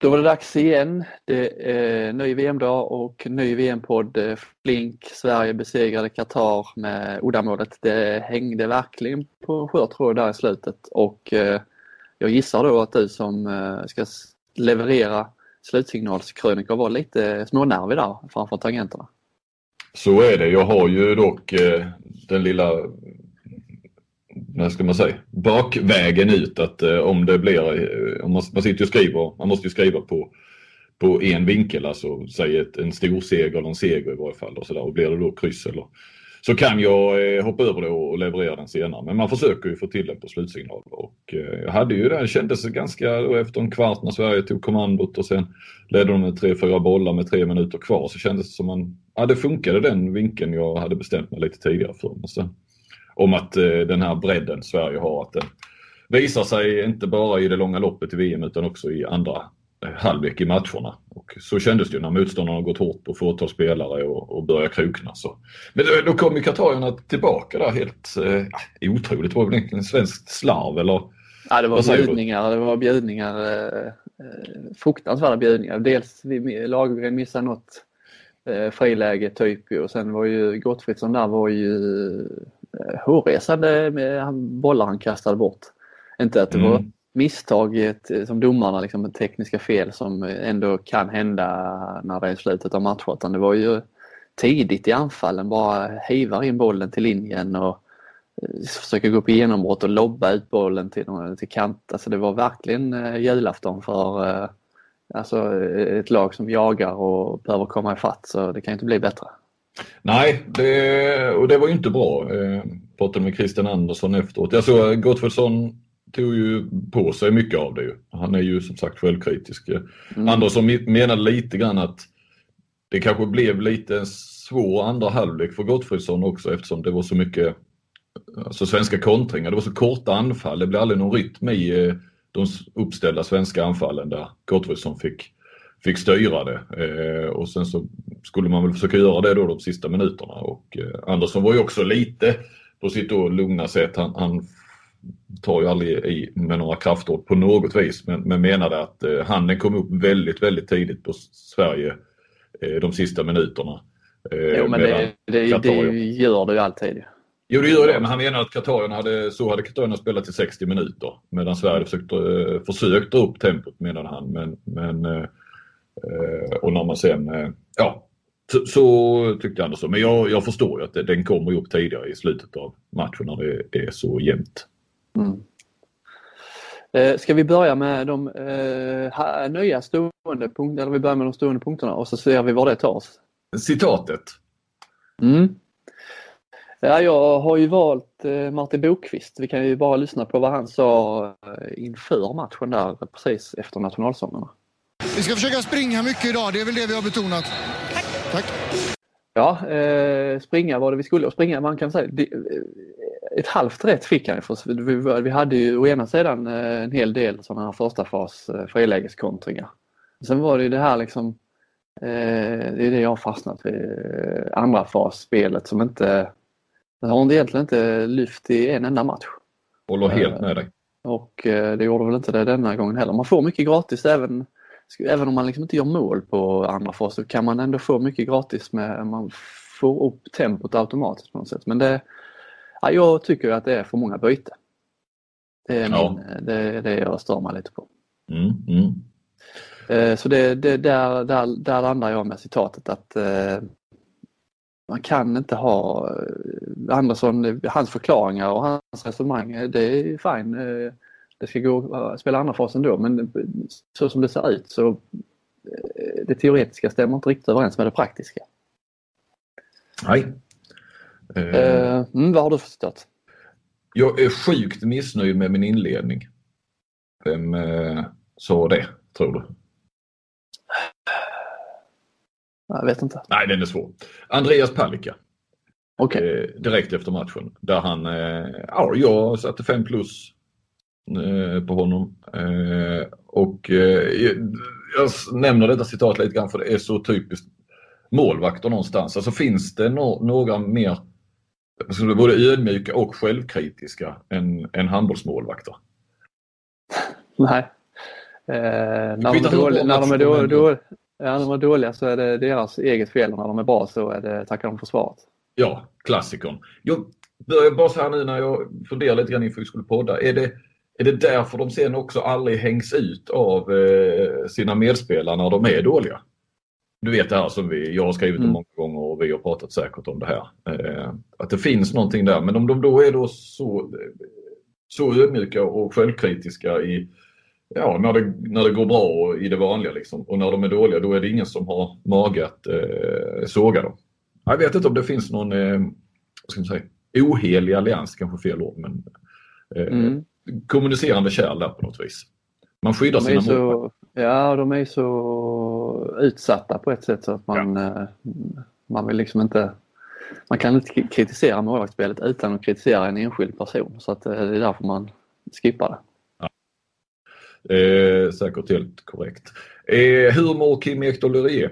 Då var det dags igen. Det är ny VM-dag och ny VM-podd. Eh, Flink, Sverige besegrade Qatar med uddamålet. Det hängde verkligen på en skör tråd där i slutet och eh, jag gissar då att du som ska leverera slutsignalskrönikor var lite smånervig där framför tangenterna. Så är det. Jag har ju dock den lilla vad ska man säga, bakvägen ut att eh, om det blir, eh, om man, man sitter och skriver, man måste ju skriva på, på en vinkel, alltså säg ett, en stor seger eller en seger i varje fall och, så där, och blir det då kryss eller så kan jag eh, hoppa över det och, leverera den senare. Men man försöker ju få till den på slutsignal och eh, jag hade ju det, det kändes ganska då efter en kvart när Sverige tog kommandot och sen ledde de med tre, fyra bollar med tre minuter kvar så kändes det som man, ja det funkade den vinkeln jag hade bestämt mig lite tidigare för. Men sen, om att eh, den här bredden Sverige har, att den visar sig inte bara i det långa loppet i VM utan också i andra eh, halvlek i matcherna. Och så kändes det ju när motståndarna gått hårt på fåtal spelare och, och börjat krokna. Så. Men då, då kom ju katarierna tillbaka där helt eh, otroligt. Det var väl egentligen en svensk slarv eller? Ja, det var bjudningar. Det var bjudningar. Eh, eh, fruktansvärda bjudningar. Dels Lagergren missade något eh, friläge typ och sen var ju Gottfridsson där var ju hårresande med bollar han kastade bort. Inte att det mm. var misstag som domarna, liksom tekniska fel som ändå kan hända när det är slutet av matchen. Utan det var ju tidigt i anfallen, bara hivar in bollen till linjen och eh, försöker gå på genombrott och lobba ut bollen till, till kant. Alltså det var verkligen eh, julafton för alltså ett lag som jagar och behöver komma ifatt så det kan inte bli bättre. Nej, det, och det var ju inte bra. Jag pratade med Christian Andersson efteråt. Jag såg Gottfridsson tog ju på sig mycket av det. Han är ju som sagt självkritisk. Mm. Andersson menade lite grann att det kanske blev lite svår andra halvlek för Gottfridsson också eftersom det var så mycket alltså svenska kontringar. Det var så korta anfall. Det blev aldrig någon rytm i eh, de uppställda svenska anfallen där Gottfridsson fick fick styra det. Eh, och sen så skulle man väl försöka göra det då de sista minuterna. Och eh, Andersson var ju också lite på sitt då lugna sätt. Han, han tar ju aldrig i med några kraftord på något vis men, men menade att eh, handen kom upp väldigt, väldigt tidigt på Sverige eh, de sista minuterna. Eh, jo men det, det, det, gör det ju alltid. Jo det gör det men han menar att katarierna hade, så hade katarierna spelat i 60 minuter medan Sverige försökte, eh, försökt dra upp tempot menade han men, men och när man sen, eh, ja, så, så tyckte Andersson. Men jag, jag förstår ju att det, den kommer upp tidigare i slutet av matchen när det är så jämnt. Mm. Eh, ska vi börja med de eh, nya stående punkterna, eller vi börjar med de stående punkterna och så ser vi var det tar oss. Citatet. Mm. Ja, jag har ju valt eh, Martin Bokvist. Vi kan ju bara lyssna på vad han sa eh, inför matchen där precis efter nationalsångerna. Vi ska försöka springa mycket idag, det är väl det vi har betonat. Tack. Tack. Ja, eh, springa var det vi skulle och springa, man kan säga det, eh, ett halvt rätt fick han för vi, vi hade ju å ena sidan eh, en hel del sådana här första fas eh, frilägeskontringar. Sen var det ju det här liksom, eh, det är det jag har fastnat vid, andra fas-spelet som inte, det har egentligen inte lyft i en enda match. Håller helt med dig. Och det gjorde väl inte det denna gången heller. Man får mycket gratis även även om man liksom inte gör mål på andra fas så kan man ändå få mycket gratis med, man får upp tempot automatiskt på något sätt. Men det, ja, jag tycker att det är för många byten. Det är, ja. min, det, är det jag stör mig lite på. Mm, mm. Eh, så det, det, där, där, där landar jag med citatet att eh, man kan inte ha eh, Andersson, hans förklaringar och hans resonemang, det är fine. Eh, det ska gå att spela andra fasen då men så som det ser ut så eh, det teoretiska stämmer inte riktigt överens med det praktiska. Nej. Uh, mm, vad har du för citat? Jag är sjukt missnöjd med min inledning. Vem uh, sa det, tror du? Jag vet inte. Nej, den är svår. Andreas Palicka. Okay. Uh, direkt efter matchen. Där han, ja, jag satte 5 plus Eh, på honom. Eh, och eh, jag nämner detta citat lite grann för det är så typiskt målvakter någonstans. Alltså finns det no några mer både ödmjuka och självkritiska än, än handbollsmålvakter? Nej. när, de är dåliga, när, de är då, då, ja, när de är dåliga så är det deras eget fel och när de är bra så är det tackar de försvaret. Ja, klassikern. Jag börjar bara så här nu när jag funderar lite grann inför vi skulle podda. Är det, är det därför de sen också aldrig hängs ut av eh, sina medspelare när de är dåliga? Du vet det här som vi, jag har skrivit mm. om många gånger och vi har pratat säkert om det här. Eh, att det finns någonting där. Men om de då är då så, så ödmjuka och självkritiska i ja, när, det, när det går bra i det vanliga liksom. och när de är dåliga då är det ingen som har mage att eh, såga dem. Jag vet inte om det finns någon eh, vad ska man säga, ohelig allians, kanske fel ord, men eh, mm. Kommunicerande kärl där på något vis. Man skyddar sina mål. Ja, de är så utsatta på ett sätt så att man, ja. Eh, man vill liksom inte man kan inte kritisera målvaktsspelet utan att kritisera en enskild person så att eh, det är därför man skippar det. Ja. Eh, säkert helt korrekt. Eh, hur mår Kim Ekdahl Lurie?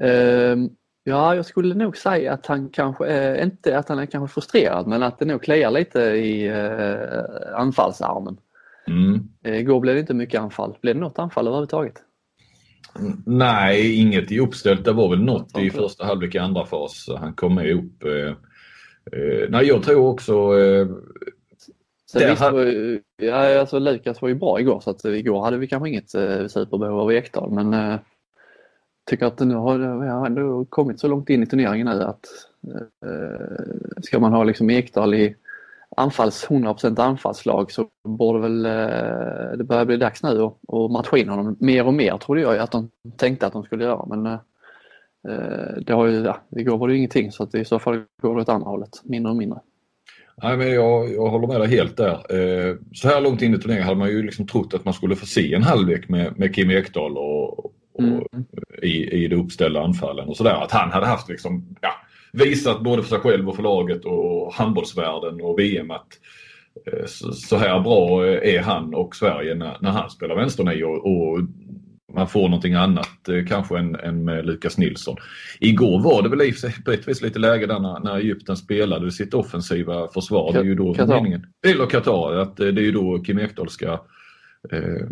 Eh, ja, jag skulle nog säga att han kanske är, inte att han är kanske frustrerad men att det nog kliar lite i eh, anfallsarmen. Mm. Eh, igår blev det inte mycket anfall. Blev det något anfall överhuvudtaget? Nej, inget i uppställt. Det var väl något i första halvlek i andra fas. Han kom med upp. Eh, eh, nej, jag tror också... Eh, Sen visst, var, ja, alltså Lukas var ju bra igår så att igår hade vi kanske inget eh, superbehov av Ekdal men eh, tycker att nu har jag ändå kommit så långt in i turneringen nu att eh, ska man ha liksom Ekdal i anfalls, 100% anfallslag så borde väl eh, det börja bli dags nu att matcha in honom mer och mer trodde jag att de tänkte att de skulle göra men eh, eh det har ju, ja, igår var det ingenting så att i så fall går det åt andra hållet, mindre och mindre. Nej, men jag, jag håller med dig helt där. Eh, så här långt in i turneringen hade man ju liksom trott att man skulle få se en halvlek med, med Kim Ekdahl och, och mm. i, i de uppställda anfallen och sådär. Att han hade haft liksom, ja, visat både för sig själv och för laget och handbollsvärlden och VM att eh, så här bra är han och Sverige när, när han spelar vänsternio och, och man får någonting annat eh, kanske än, än med Lukas Nilsson. Igår var det väl i på ett vis lite läge där när, när Egypten spelade sitt offensiva försvar. Det är ju då Qatar. meningen. Eller Qatar, att eh, det är ju då Kim Ekdahl ska eh,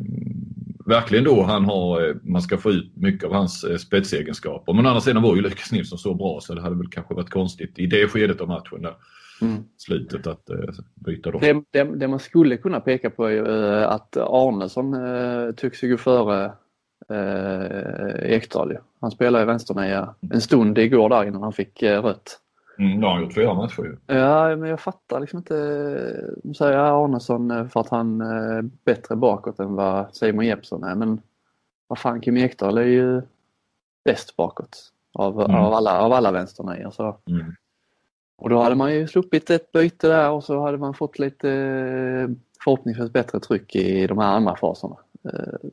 verkligen då han har, eh, man ska få ut mycket av hans eh, spetsegenskaper. Men å andra sidan var ju Lukas Nilsson så bra så det hade väl kanske varit konstigt i det skedet av matchen där. Mm. Slutet att uh, byta då. Det, det, det, man skulle kunna peka på är uh, att Arnesson uh, tycks gå före uh, Ekdal. Han spelade i vänsternia en stund igår där innan han fick uh, rött. Mm, har han gjort flera matcher ju. Ja, men jag fattar liksom inte. Säger Arnesson eh, för att han är eh, bättre bakåt än vad Simon Jeppsson är. Men vad fan, Kim Ekdahl är ju bäst bakåt av, mm. av alla, av alla vänsternior. Så. Mm. Och då hade man ju sluppit ett byte där och så hade man fått lite eh, förhoppningsvis bättre tryck i de här andra faserna.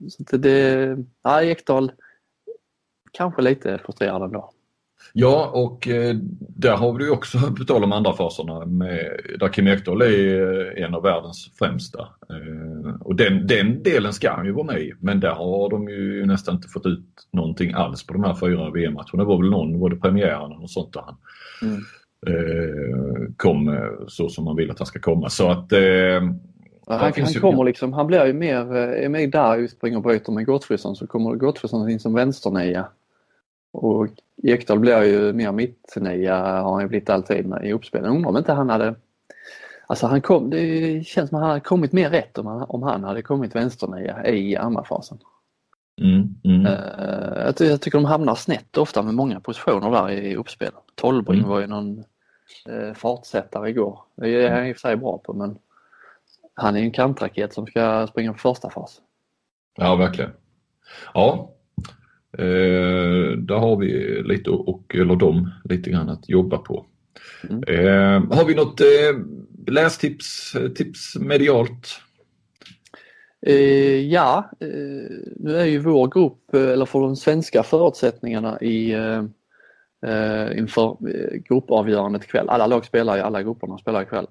Så det, det, ja, Ekdal kanske lite frustrerad ändå. Ja, och eh, där har ju också, på tal om andra faserna, med, där Kim Ekdahl är en av världens främsta. Eh, och den, den delen ska han ju vara med i, men där har de ju nästan inte fått ut någonting alls på de här fyra VM-matcherna. Det var väl någon, var det premiären och sånt där han mm. eh, kom så som man vill att han ska komma. Så att eh, han, han, kommer liksom, han blir ju mer, är med där och springer och bryter med Gottfridsson så kommer Gottfridsson in som vänsternia. Och Ekdal blir ju mer mittnia har han ju blivit alltid i uppspelen. Undrar om inte han hade Alltså han kom, det känns som att han hade kommit mer rätt om han, om han hade kommit vänsternia i andra fasen. Mm, mm. Uh, jag, jag, tycker de hamnar snett ofta med många positioner där i uppspel. Tolbring mm. var ju någon uh, fartsättare igår. Det är han i och för sig bra på men han är en kantraket som ska springa på första fas. Ja, verkligen. Ja, Eh, där har vi lite, och, eller de, lite grann att jobba på. Mm. Eh, har vi något eh, lästips tips medialt? Eh, ja, eh, nu är ju vår grupp, eh, eller för de svenska förutsättningarna i, inför gruppavgörandet ikväll. Alla lag spelar i alla grupperna spelar ikväll.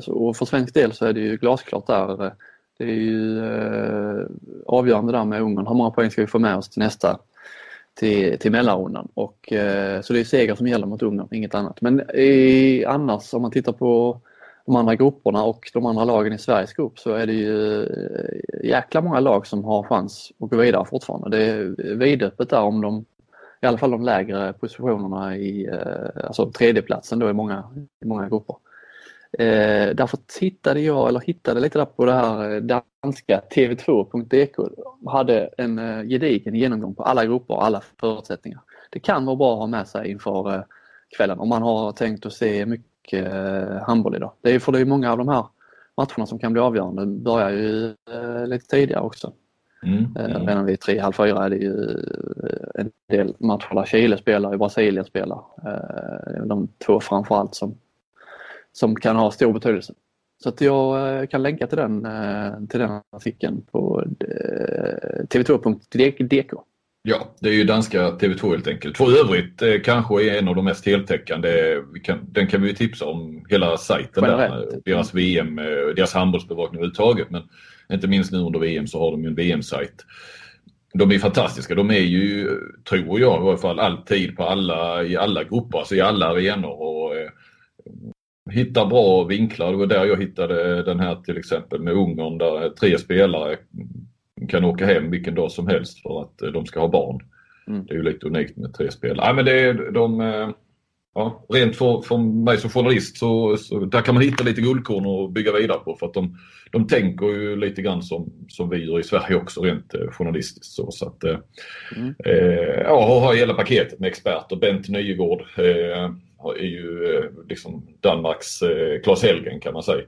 Så, och för svensk del så är det ju glasklart där det är ju eh, avgörande där med Ungern. Hur många poäng ska vi få med oss till nästa till, till mellanrundan. Och, eh, så det är seger som gäller mot Ungern, inget annat. Men i, annars om man tittar på de andra grupperna och de andra lagen i Sveriges grupp så är det ju eh, jäkla många lag som har chans att gå vidare fortfarande. Det är vidöppet där om de, i alla fall de lägre positionerna i, eh, alltså tredjeplatsen då i många, i många grupper. Eh, därför tittade jag, eller hittade lite där på det här danska tv2.dk hade en gedigen genomgång på alla grupper och alla förutsättningar. Det kan vara bra att ha med sig inför kvällen om man har tänkt att se mycket eh, handboll idag. Det är för det är många av de här matcherna som kan bli avgörande börjar ju eh, lite tidigare också. Mm, eh, mm. Redan vid tre, halv fyra är det ju eh, en del matcher där Chile spelar och Brasilien spelar. Eh, de två framförallt som, som kan ha stor betydelse. Så att jag kan länka till den, till den artikeln på tv2.dk. Ja, det är ju danska TV2 helt enkelt. För övrigt eh, kanske är en av de mest heltäckande. Kan, den kan vi ju tipsa om, hela sajten där. Deras VM, eh, deras handbollsbevakning överhuvudtaget. Men inte minst nu under VM så har de ju en VM-sajt. De är fantastiska. De är ju, tror jag i alla fall, alltid på alla, i alla grupper, alltså i alla arenor. Och, hittar bra vinklar. Det var där jag hittade den här till exempel med Ungern där tre spelare kan åka hem vilken dag som helst för att eh, de ska ha barn. Mm. Det är ju lite unikt med tre spel. Nej, men det är de, eh, ja, rent för, för mig som journalist så, så, där kan man hitta lite guldkorn och bygga vidare på för att de, de tänker ju lite grann som, som vi gör i Sverige också rent eh, journalistiskt. Så, så att, mm. eh, ja, har hela paketet med experter. Bent Nygård eh, är ju eh, liksom Danmarks eh, Claes Helgen kan man säga.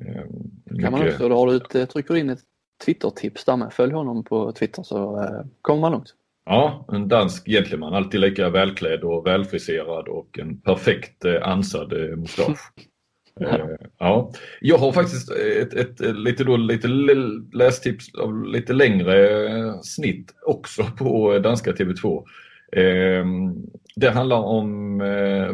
Eh, kan man också, då har du trycker in ett Twitter-tips där med. Följ honom på Twitter så kommer man långt. Ja, en dansk gentleman. Alltid lika välklädd och välfriserad och en perfekt ansad mustasch. Ja. ja. Jag har faktiskt ett, ett, ett, lite, då, lite lästips av lite längre snitt också på danska TV2. Det handlar om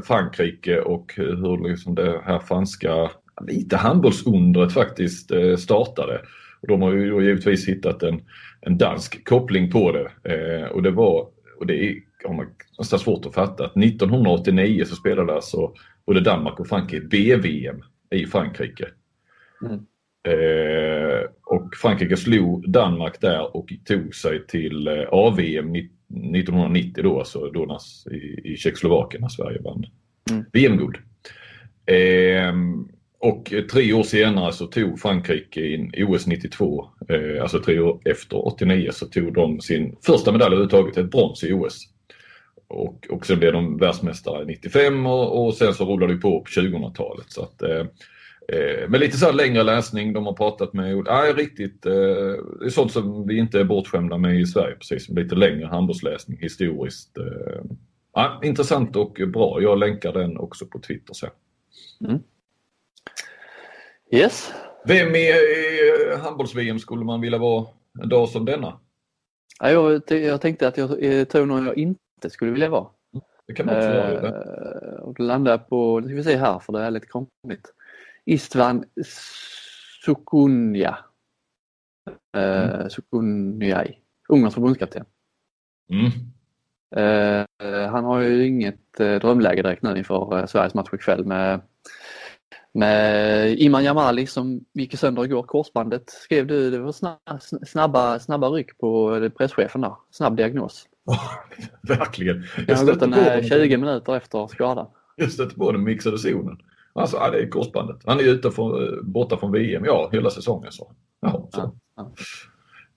Frankrike och hur liksom det här franska, lite handbollsundret faktiskt startade. Och de har ju givetvis hittat en, en dansk koppling på det. Eh, och det var, och det är har man nästan svårt att fatta, att 1989 så spelade alltså både Danmark och Frankrike B-VM i Frankrike. Mm. Eh, och Frankrike slog Danmark där och tog sig till eh, AVM 1990 då, alltså då när, i, i Tjeckoslovakien när Sverige vann mm. VM-guld. Eh, och tre år senare så tog Frankrike in OS 92, eh, alltså tre år efter 89 så tog de sin första medalj överhuvudtaget, ett brons i OS. Och, och sen blev de världsmästare 95 och, och sen så rullade det på på 2000-talet. Så att, eh, eh, med lite så här längre läsning, de har pratat med, nej riktigt, eh, det är sånt som vi inte är bortskämda med i Sverige precis, lite längre handbollsläsning historiskt. Eh, ja, intressant och bra, jag länkar den också på Twitter sen. Mm. Yes. Vem i, i handbolls-VM skulle man vilja vara en dag som denna? Ja, jag, jag tänkte att jag, jag tror nog jag inte skulle vilja vara. Det kan man också göra. Eh, och jag på, det ska vi se här för det är lite krångligt. Istvan Sukunja. Eh, mm. Sukunjai, Ungerns förbundskapten. Mm. Eh, han har ju inget eh, drömläge direkt nu inför Sveriges match ikväll med med Iman Jamali som gick sönder igår, korsbandet skrev du, det var snabba, snabba ryck på presschefen där, snabb diagnos. verkligen. Det har gått en 20 minuter efter skadan. Jag stötte på den mixade zonen. Alltså, ja, det är korsbandet. Han är ute från, borta från VM, ja, hela säsongen så. Ja, ja.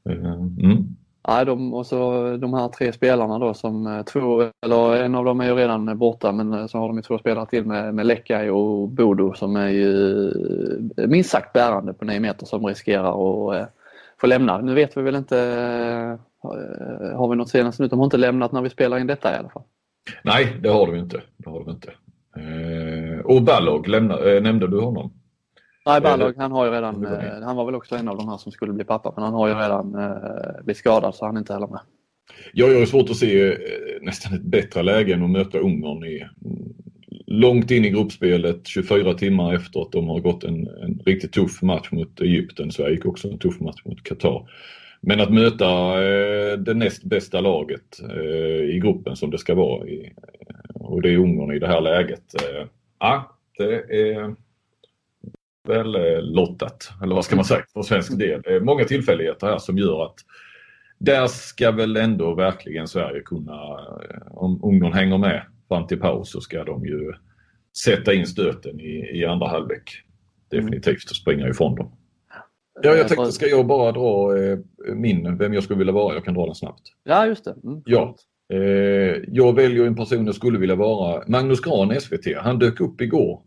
Mm. Nej, de, och så de här tre spelarna då som eh, två, eller en av dem är ju redan borta men eh, så har de ju två spelare till med, med Lekkaj och Bodo som är ju eh, minst sagt bärande på 9 meter som riskerar att få lämna. Nu vet vi väl inte, har vi något senaste nu? De har inte lämnat när vi spelar in detta i alla fall. Nej, det har de inte. Det har de inte. Och Ballog, nämnde du honom? Nej, Balog han har ju redan, eh, han var väl också en av de här som skulle bli pappa men han har ju redan eh, blivit skadad så han är inte heller med. Ja, jag har svårt att se eh, nästan ett bättre läge än att möta Ungern i, långt in i gruppspelet 24 timmar efter att de har gått en, en riktigt tuff match mot Egypten. Sverige gick också en tuff match mot Qatar. Men att möta eh, det näst bästa laget eh, i gruppen som det ska vara i, och det är Ungern i det här läget. Eh, ja, det är väl eh, lottat, eller vad ska man säga, för svensk del. Det är många tillfälligheter här som gör att där ska väl ändå verkligen Sverige kunna, eh, om Ungern hänger med fram till paus så ska de ju sätta in stöten i, i andra halvlek. Definitivt och springa ifrån dem. Ja, jag tänkte, ska jag bara dra min, vem jag skulle vilja vara? Jag kan dra den snabbt. Ja, just det. Mm. Ja. Eh, jag väljer en person jag skulle vilja vara. Magnus Gran, SVT. Han dök upp igår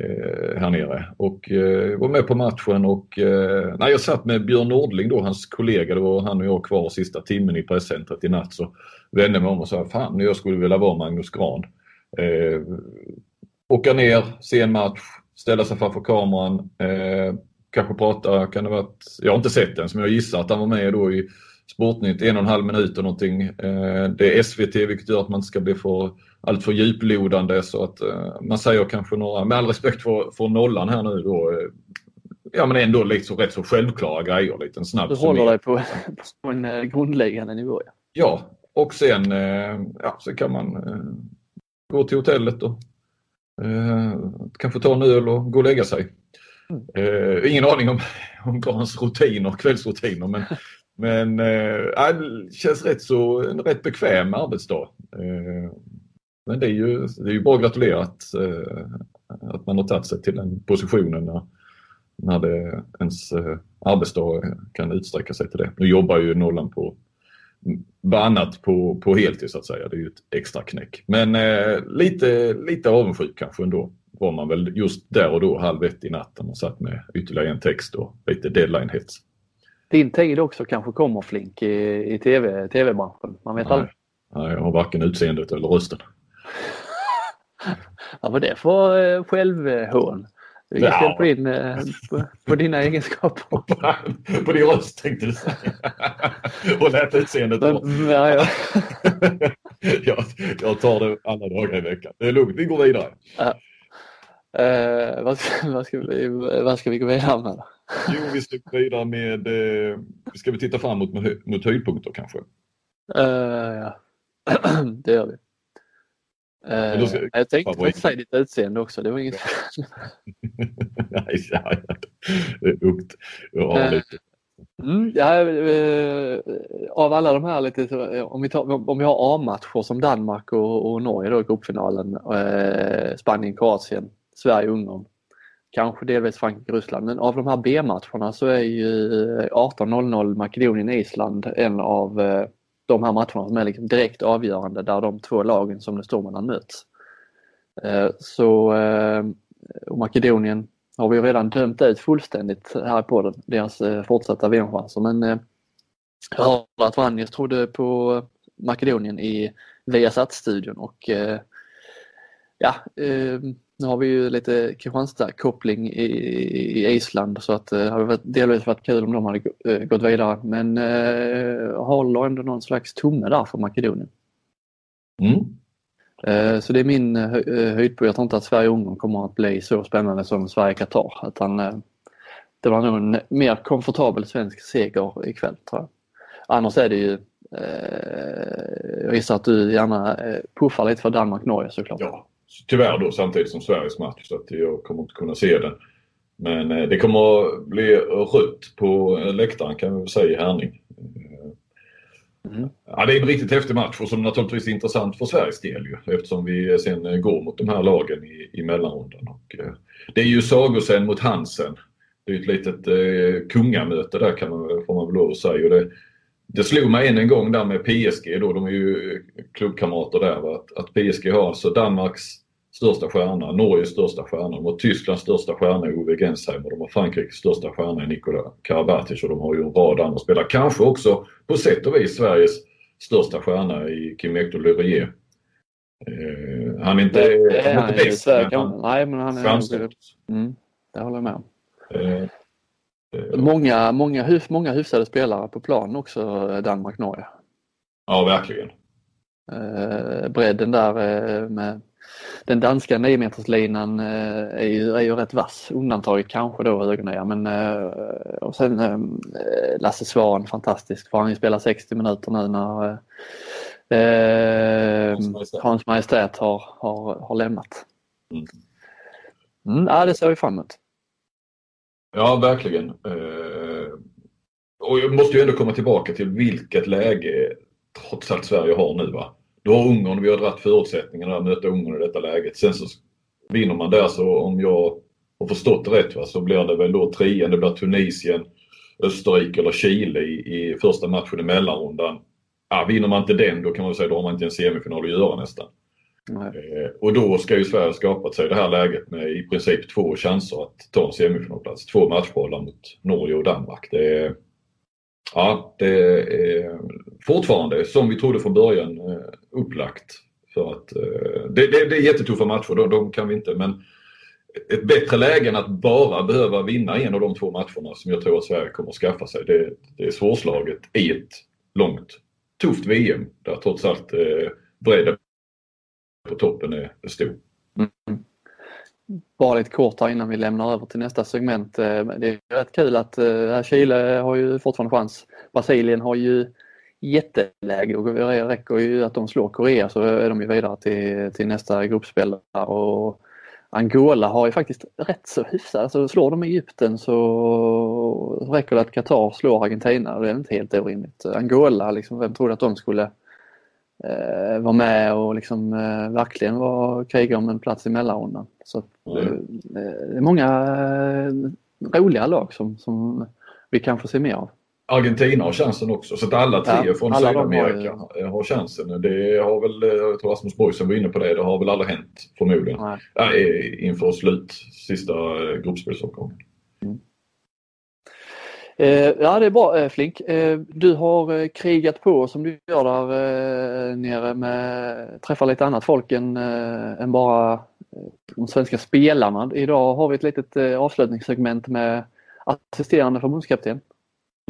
eh, här nere och eh, var med på matchen och eh, när jag satt med Björn Nordling då, hans kollega, det var han och jag kvar sista timmen i presscentret i natt så vände jag mig om och sa fan jag skulle vilja vara Magnus Gran. Eh, åka ner, se en match, ställa sig framför kameran, eh, kanske prata, kan det varit, jag har inte sett den, som jag gissar att han var med då i Sportnytt, en och en halv minut och någonting. Eh, det är SVT vilket gör att man inte ska bli för, allt för djuplodande så att eh, man säger kanske några, med all respekt för, för nollan här nu då, eh, ja men ändå liksom rätt så självklara grejer, lite en snabb Du håller dig på, på en grundläggande nivå. Ja, ja och sen, ja, så kan man gå till hotellet och kanske ta en öl och gå och lägga sig. Uh, ingen aning om, om Grans rutiner, kvällsrutiner men, men eh, uh, det känns rätt så, en rätt bekväm arbetsdag. Uh, men det är ju, det är ju bara att gratulera att, uh, eh, att man har tagit sig till den positionen när, när det, ens arbetsdag kan utsträcka sig till det. Nu jobbar ju Nollan på annat på, på heltid så att säga. Det är ju ett extra knäck. Men lite, lite avundsjuk kanske ändå var man väl just där och då halv ett i natten och satt med ytterligare en text och lite deadline-hets. Din tid också kanske kommer Flink i, i TV, TV-branschen. Man vet Nej. aldrig. Nej, jag har varken utseendet eller rösten. Vad var det för eh, självhån? Vi ja. på, din, eh, på, på dina egenskaper. på din röst tänkte du säga. och lät utseendet Men, ja, ja. jag, jag tar det alla dagar i veckan. Det är lugnt, vi går vidare. Ja. Eh, vad, ska, vad, ska vi, vad ska vi gå vidare med? Jo, vi ska vidare med, eh, ska vi titta framåt mot, mot höjdpunkter kanske? Uh, ja, det gör vi. Uh, ska, jag tänkte faktiskt säga ditt utseende också, det var inget Nej, ja, det är ungt. Uh, mm, ja, uh, av alla de här lite, om vi, tar, om vi har A-matcher som Danmark och, och Norge då i gruppfinalen, Spanien, Kroatien, Sverige-Ungern, kanske delvis Frankrike-Ryssland. Men av de här B-matcherna så är ju eh, 18.00 Makedonien-Island en av eh, de här matcherna som är liksom direkt avgörande där de två lagen som det står mellan möts. Eh, så och Makedonien har vi redan dömt ut fullständigt här på den, deras fortsatta VM-chanser. Men jag hörde att Vranjes trodde på Makedonien i Viasat-studion och ja, nu har vi ju lite Kristianstad-koppling i, i Island så att det eh, hade delvis varit kul om de hade eh, gått vidare men eh, håller ändå någon slags tumme där för Makedonien. Mm. Eh, så det är min eh, höjdpunkt. Jag tror inte att Sverige-Ungern kommer att bli så spännande som Sverige-Qatar utan eh, det var nog en mer komfortabel svensk seger ikväll tror jag. Annars är det ju eh, jag gissar att du gärna puffar lite för Danmark-Norge såklart. Ja, tyvärr då samtidigt som Sveriges match så att jag kommer inte kunna se den. Men eh, det kommer att bli rött på läktaren kan vi väl säga i Härning. Mm. Ja, det är en riktigt häftig match och som naturligtvis är intressant för Sveriges del ju, eftersom vi sen går mot de här lagen i, i mellanrundan. Och, eh, det är ju Sagosen mot Hansen. Det är ett litet eh, kungamöte där kan man, får man väl lov att säga. Och det, det slog mig än en gång där med PSG då, de är ju klubbkamrater där, att, att PSG har alltså Danmarks största stjärna, Norges största stjärna, de har Tysklands största stjärna i Ove Gensheim och de har Frankrikes största stjärna i Nikola Karabatic och de har ju en rad andra spelare. Kanske också på sätt och vis Sveriges största stjärna i Kim Hector Lerier. Eh, han är inte, det, han är inte bäst, men han, nej, men han är... Mm, det håller jag med om. Eh, Eh, många, många, många hyfsade spelare på plan också, Danmark-Norge. Ja, verkligen. Eh, bredden där eh, med den danska 9 meterslinan eh, är, ju, är ju rätt vass. Undantaget kanske då Högernöja men eh, och sen eh, Lasse Svahn fantastisk för han ju spelat 60 minuter nu när Hans Majestät har, har, har lämnat. Mm. Mm, ja, det ser vi fram emot. Ja, verkligen. Eh, och jag måste ju ändå komma tillbaka till vilket läge trots allt Sverige har nu. Va? Du har Ungern, vi har dragit förutsättningarna att möta Ungern i detta läget. Sen så vinner man där så om jag har förstått det rätt va, så blir det väl då trean, det blir Tunisien, Österrike eller Chile i, i första matchen i mellanrundan. Ja, vinner man inte den då kan man säga då har man inte en semifinal att göra nästan. Eh, och då ska ju Sverige skapat sig det här läget med i princip två chanser att ta en semifinalplats. Två matchbollar mot Norge och Danmark. Det är, ja, det är fortfarande, som vi trodde från början, eh, upplagt. För att, eh, det, det, det är jättetuffa matcher, de, de kan vi inte, men ett bättre läge än att bara behöva vinna en av de två matcherna som jag tror att Sverige kommer att skaffa sig. Det, det är svårslaget i ett långt, tufft VM där trots allt eh, bredden på toppen är, är stor. Mm. Bara lite kort här innan vi lämnar över till nästa segment. Eh, det är rätt kul att eh, Chile har ju fortfarande chans. Brasilien har ju jätteläge och det räcker ju att de slår Korea så är de ju vidare till, till nästa gruppspel. Och Angola har ju faktiskt rätt så hyfsat, alltså slår de Egypten så räcker det att Qatar slår Argentina och det är inte helt orimligt. Angola, liksom, vem trodde att de skulle eh, vara med och liksom, eh, verkligen vara, kriga om en plats i mellanrundan. Så mm. eh, det är många eh, roliga lag som, som vi kan få se mer av. Argentina har chansen också. Så att alla tre ja, från Sydamerika har, har, chansen. Det har väl, jag tror Rasmus Borgsen var inne på det, det har väl aldrig hänt förmodligen. Nej. Ja, inför slut, sista eh, gruppspelsomgången. Eh, ja det är bra eh, Flink. Eh, du har krigat på som du gör där eh, nere med träffar lite annat folk än, än bara de svenska spelarna. Idag har vi ett litet avslutningssegment med assisterande förbundskapten.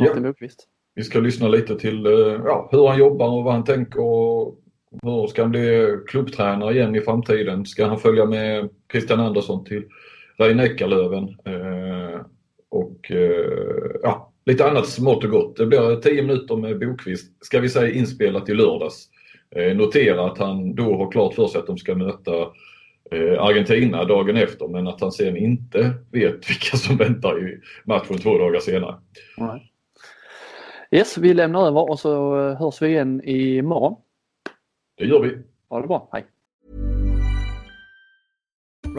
Martin ja. Bokvist. Vi ska lyssna lite till ja, hur han jobbar och vad han tänker och hur ska han bli klubbtränare igen i framtiden? Ska han följa med Christian Andersson till Reine Eckerlöven? Och eh, ja, lite annat smått och gott. Det blir 10 minuter med Bokvist, ska vi säga inspelat i lördags. Eh, notera att han då har klart för sig att de ska möta eh, Argentina dagen efter men att han sen inte vet vilka som väntar i matchen två dagar senare. Yes, vi lämnar över och så hörs vi igen imorgon. Det gör vi. Ha det bra. Hej.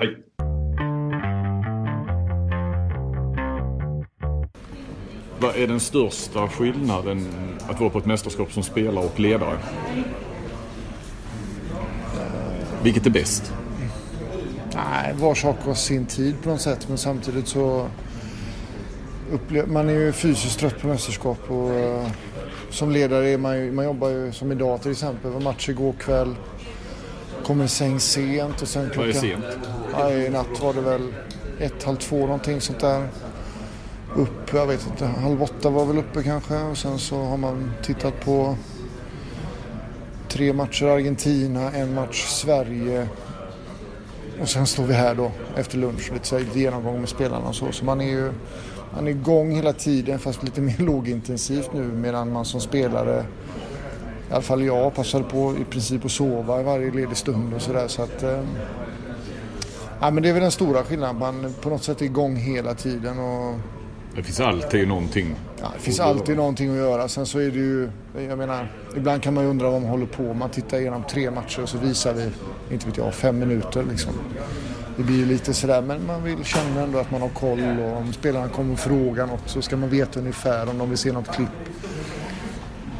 Hi. Vad är den största skillnaden att vara på ett mästerskap som spelare och ledare? Vilket är bäst? Nej, var sak har sin tid på något sätt men samtidigt så upplever man är ju fysiskt trött på mästerskap och uh, som ledare är man ju, man jobbar ju som idag till exempel, var match igår kväll, kommer i säng sent och sen klockan... Vad är sent? Ja, i natt var det väl ett, halv två någonting sånt där upp, jag vet inte, halv åtta var väl uppe kanske och sen så har man tittat på tre matcher Argentina, en match Sverige och sen står vi här då efter lunch, lite, så lite genomgång med spelarna och så. Så man är ju man är igång hela tiden fast lite mer lågintensivt nu medan man som spelare i alla fall jag passade på i princip att sova i varje ledig stund och sådär så att eh, Ja, men det är väl den stora skillnaden. Man på något sätt är igång hela tiden och det finns alltid någonting. Ja, det finns alltid någonting att göra. Sen så är det ju, jag menar, ibland kan man ju undra vad man håller på Man tittar igenom tre matcher och så visar vi, inte vet jag, fem minuter liksom. Det blir ju lite sådär, men man vill känna ändå att man har koll och om spelarna kommer och frågar något så ska man veta ungefär om de vill se något klipp.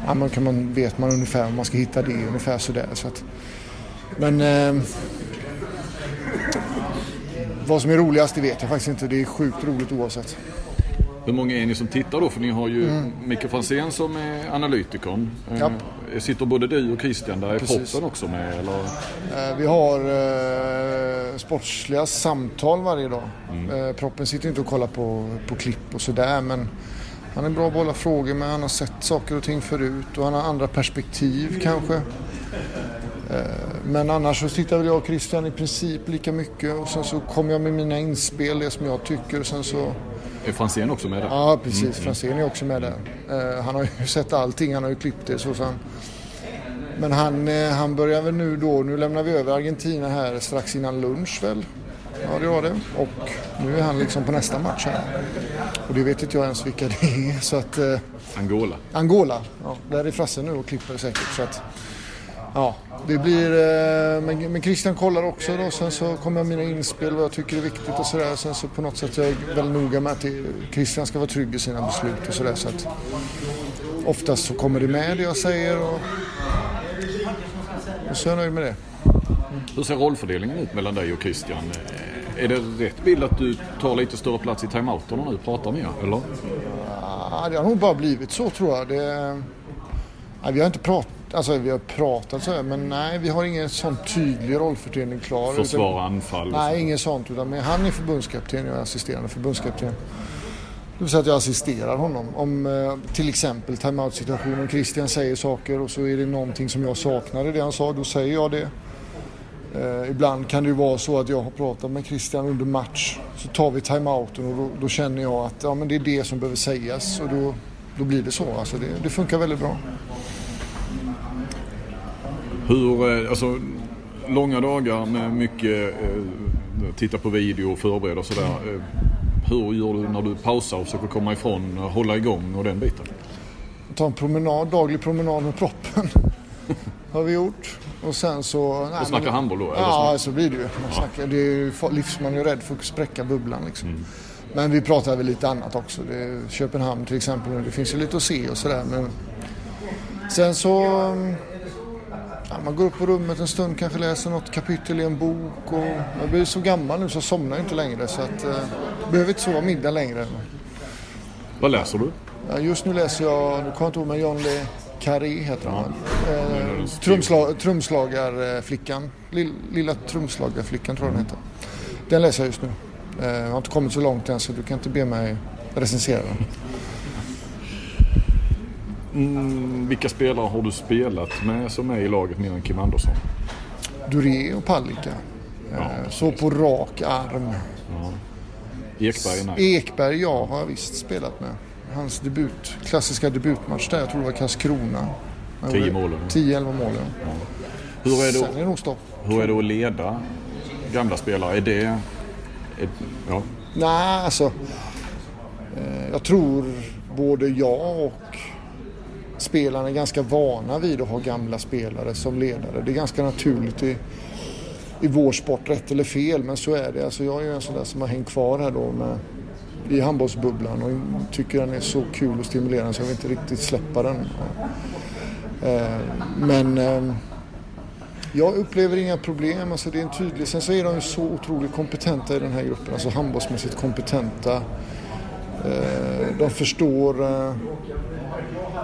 Ja, man kan man, vet man ungefär om man ska hitta det, ungefär sådär. Så att, men eh, vad som är roligast det vet jag faktiskt inte. Det är sjukt roligt oavsett. Hur många är ni som tittar då? För ni har ju mm. Micke Franzén som är analytikern. Ja. Eh, sitter både du och Christian där? Är proppen också med? Eller? Eh, vi har eh, sportsliga samtal varje dag. Mm. Eh, proppen sitter inte och kollar på, på klipp och sådär men han är bra på att bolla frågor men han har sett saker och ting förut och han har andra perspektiv kanske. Eh, men annars så tittar väl jag och Christian i princip lika mycket och sen så kommer jag med mina inspel, det som jag tycker sen så är Franzén också med där? Ja, precis. Mm. Franzén är också med där. Uh, han har ju sett allting, han har ju klippt det så. han... Men han, uh, han börjar väl nu då, nu lämnar vi över Argentina här strax innan lunch väl. Ja, det var det. Och nu är han liksom på nästa match här. Och det vet inte jag ens vilka det är. Så att, uh, Angola? Angola, ja. Där är Frasse nu och klipper säkert. Så att, Ja, det blir... Eh, men, men Christian kollar också då. Sen så kommer jag mina inspel vad jag tycker är viktigt och sådär. Sen så på något sätt är jag väldigt noga med att det, Christian ska vara trygg i sina beslut och sådär. Så att oftast så kommer det med det jag säger och, och så är jag nöjd med det. Hur ser rollfördelningen ut mellan dig och Christian? Är det rätt bild att du tar lite större plats i timeouterna nu? Pratar mer, eller? Ja, det har nog bara blivit så tror jag. Det, nej, vi har inte pratat Alltså vi har pratat så här, men nej vi har ingen sån tydlig rollfördelning klar. Försvara, anfall? Nej, inget sånt. Utan han är förbundskapten och jag är assisterande förbundskapten. Det vill säga att jag assisterar honom. Om eh, till exempel timeout-situationen, Christian säger saker och så är det någonting som jag saknar i det han sa, då säger jag det. Eh, ibland kan det ju vara så att jag har pratat med Christian under match. Så tar vi timeouten och då, då, känner jag att ja, men det är det som behöver sägas och då, då blir det så. Alltså det, det funkar väldigt bra. Hur, eh, alltså långa dagar med mycket eh, titta på video och förbereda och sådär. Eh, hur gör du när du pausar och försöker komma ifrån, hålla igång och den biten? Ta en promenad, daglig promenad med proppen. har vi gjort. Och sen så... och snacka men, handboll då? Eller ja, så? blir det ju. Man, snackar, det är ju man är ju rädd för att spräcka bubblan liksom. Mm. Men vi pratar väl lite annat också. Det är Köpenhamn till exempel. Det finns ju lite att se och sådär. Men sen så Ja, man går upp på rummet en stund, kanske läser något kapitel i en bok. Och jag blir så gammal nu så jag somnar inte längre. Så att, eh, behöver inte sova middag längre. Vad läser du? Ja, just nu läser jag, nu kommer jag inte ihåg, men John Le Carré heter han ja. eh, trumsla, Trumslagarflickan. Lilla trumslagarflickan tror jag den heter. Den läser jag just nu. Eh, jag har inte kommit så långt än så du kan inte be mig recensera den. Mm, vilka spelare har du spelat med som är i laget mer än Kim Andersson? Duré och Palicka. Ja, eh, så på rak arm. Ja. Ekberg? Nej. Ekberg, ja, har jag visst spelat med. Hans debut, klassiska debutmatch där, jag tror det var Karlskrona. 10 mål? 10-11 mål, ja. ja. Hur är, det, Sen är det nog stopp. Hur är det att leda gamla spelare? Är det... Är, ja. Nej, alltså. Eh, jag tror både jag och spelarna är ganska vana vid att ha gamla spelare som ledare. Det är ganska naturligt i, i vår sport, rätt eller fel, men så är det. Alltså jag är ju en sån där som har hängt kvar här då med, i handbollsbubblan och tycker den är så kul och stimulerande så jag vill inte riktigt släppa den. Eh, men eh, jag upplever inga problem. Alltså det är en tydlig... Sen så är de ju så otroligt kompetenta i den här gruppen. Alltså handbollsmässigt kompetenta. Eh, de förstår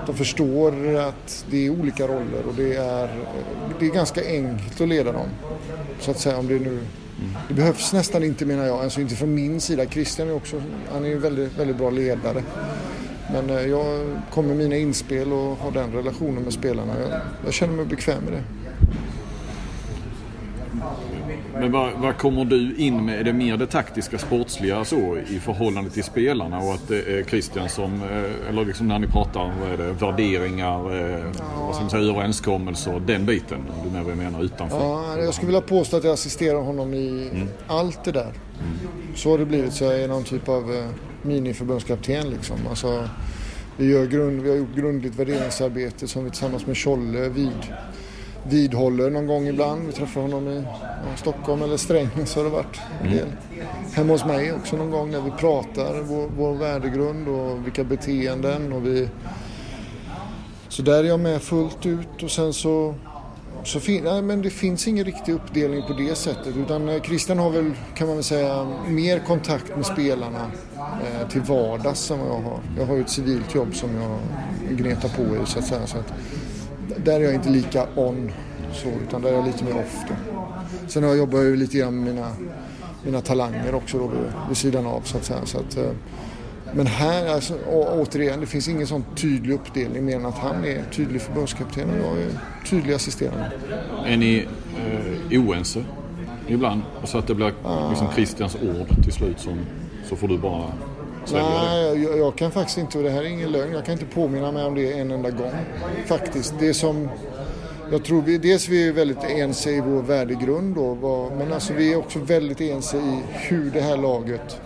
de förstår att det är olika roller och det är, det är ganska enkelt att leda dem. Så att säga om det nu det behövs nästan inte menar jag, alltså inte från min sida. Christian är också, han är ju väldigt, väldigt bra ledare. Men eh, jag kommer med mina inspel och har den relationen med spelarna. Jag, jag känner mig bekväm med det. Men vad, vad, kommer du in med? Är det mer det taktiska, sportsliga så i förhållande till spelarna och att det är Christian som, eh, eller liksom när ni pratar vad är det, värderingar, ja. Eh, vad ska man säga, överenskommelser, den biten? Du med vad jag menar utanför? Ja, jag skulle vilja påstå att jag assisterar honom i mm. allt det där. Mm. Så har det blivit, så jag är någon typ av miniförbundskapten liksom. Alltså, vi, gör grund, vi har gjort grundligt värderingsarbete som vi tillsammans med Tjolle vid vidhåller någon gång ibland. Vi träffar honom i ja, Stockholm eller Strängnäs har det varit en del. Hemma hos mig också någon gång när vi pratar vår, vår värdegrund och vilka beteenden och vi... Så där är jag med fullt ut och sen så så fin nej, men det finns ingen riktig uppdelning på det sättet utan eh, Christian har väl, kan man väl säga, mer kontakt med spelarna eh, till vardags än vad jag har. Jag har ju ett civilt jobb som jag gnetar på i så att säga. Så att, där är jag inte lika on så, utan där är jag lite mer off. Då. Sen har jag jobbat ju lite grann med mina, mina talanger också då vid, vid sidan av så att säga. Så att, eh, men här, alltså, återigen, det finns ingen sån tydlig uppdelning mer än att han är tydlig förbundskapten och jag är tydlig assisterande. Är ni eh, oense ibland? Så att det blir liksom Christians ord till slut som så får du bara? Nej, jag, jag kan faktiskt inte, och det här är ingen lögn, jag kan inte påminna mig om det en enda gång. Faktiskt. Det som jag tror vi, dels vi är väldigt ense i vår värdegrund då, men alltså vi är också väldigt ense i hur det här laget,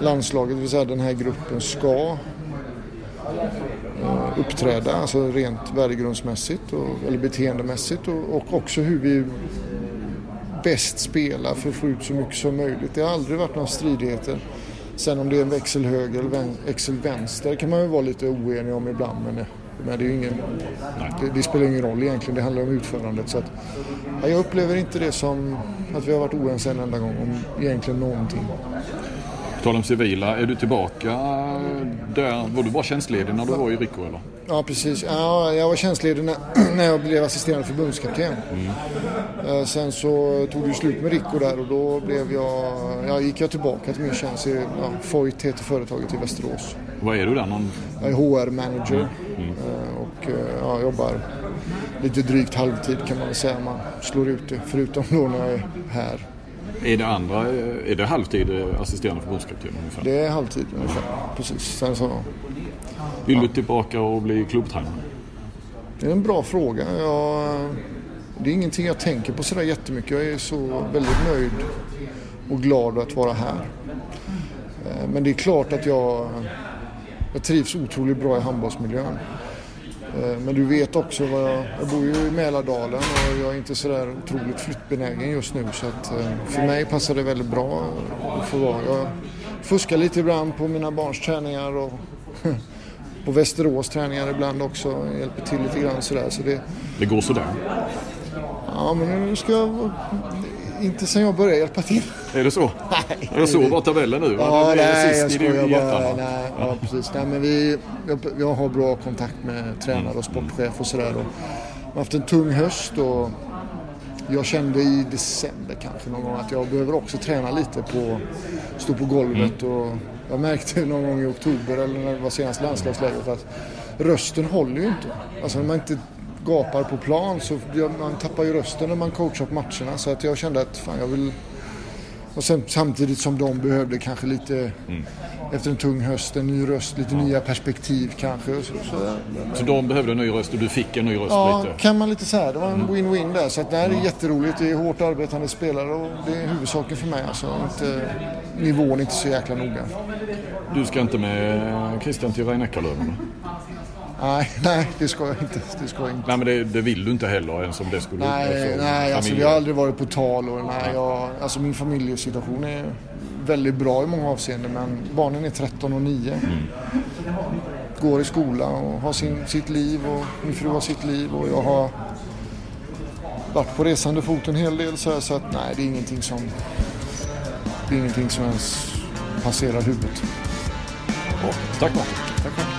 landslaget, det vill säga den här gruppen ska eh, uppträda, alltså rent värdegrundsmässigt och, eller beteendemässigt och, och också hur vi bäst spelar för att få ut så mycket som möjligt. Det har aldrig varit några stridigheter. Sen om det är en växel höger eller växel vänster kan man ju vara lite oenig om ibland men, men det, är ju ingen, det, det spelar ingen roll egentligen. Det handlar om utförandet. Så att, jag upplever inte det som att vi har varit oense en enda gång om egentligen någonting. Tal om civila, är du tillbaka där? Var du bara tjänstledig när du var i Rico eller? Ja, precis. Ja, jag var tjänstledig när, jag blev assisterande förbundskapten. Eh, Sen så tog det slut med Rico där och då blev jag, ja, gick jag tillbaka till min tjänst i ja, Foyt heter företaget i Västerås. Vad är du där? Någon... Jag är HR-manager eh, och eh, ja, jobbar lite drygt halvtid kan man väl säga. Man slår ut det, förutom då när jag är här. Är det andra, är det halvtid eh, assisterande förbundskapten ungefär? Det är halvtid ungefär. Precis. Sen så, Vill du tillbaka och bli klubbtränare? det är en bra fråga. Jag, det är ingenting jag tänker på sådär jättemycket. Jag är så väldigt nöjd och glad att vara här. Eh, Men det är klart att jag, jag trivs otroligt bra i handbollsmiljön. Eh, Men du vet också vad jag, jag bor ju i Mälardalen och jag är inte sådär otroligt flyttbenägen just nu så att eh, för mig passar det väldigt bra att få vara. Jag fuskar lite ibland på mina barns träningar och på Västerås träningar ibland också. Hjälper till lite grann sådär. Så det, Det går sådär. ja men nu ska jag, inte sen jag började hjälpa till. Är det så? Nej. Jag såg bara tabellen nu. Ja, är nej, jag skojar bara. Nej, ja, precis. Nej, men vi, jag, jag har bra kontakt med tränare och sportchef och sådär. och Jag har haft en tung höst och jag kände i december kanske någon gång att jag behöver också träna lite på stå på golvet och jag märkte någon gång i oktober eller när det var senast landslagsläget att rösten håller ju inte. Alltså när man inte gapar på plan så man tappar ju rösten när man coachar på matcherna så att jag kände att fan jag vill och sen samtidigt som de behövde kanske lite efter en tung höst, en ny röst, lite nya perspektiv kanske. Så, så, Så de behövde en ny röst och du fick en ny röst ja, lite? kan man lite säga. Det var en win-win där. Så att, det är jätteroligt. Det är hårt arbetande spelare och det är huvudsaken för mig. Alltså, inte, nivån är inte så jäkla noga. Du ska inte med Christian till Rhein-Neckarlöven? Nej, nej, det ska jag inte. Det ska inte. Nej men det, det vill du inte heller ens om det skulle... Nej, alltså, nej alltså, det har aldrig varit på tal. Och, nej, jag, alltså, min familjesituation är väldigt bra i många avseenden men barnen är 13 och 9. Går i skola och har sin, sitt liv och min fru har sitt liv och jag har varit på resande fot en hel del så, här, så att nej, det är ingenting som det är ingenting som ens passerar huvudet. Bra. Tack Martin. Tack själv.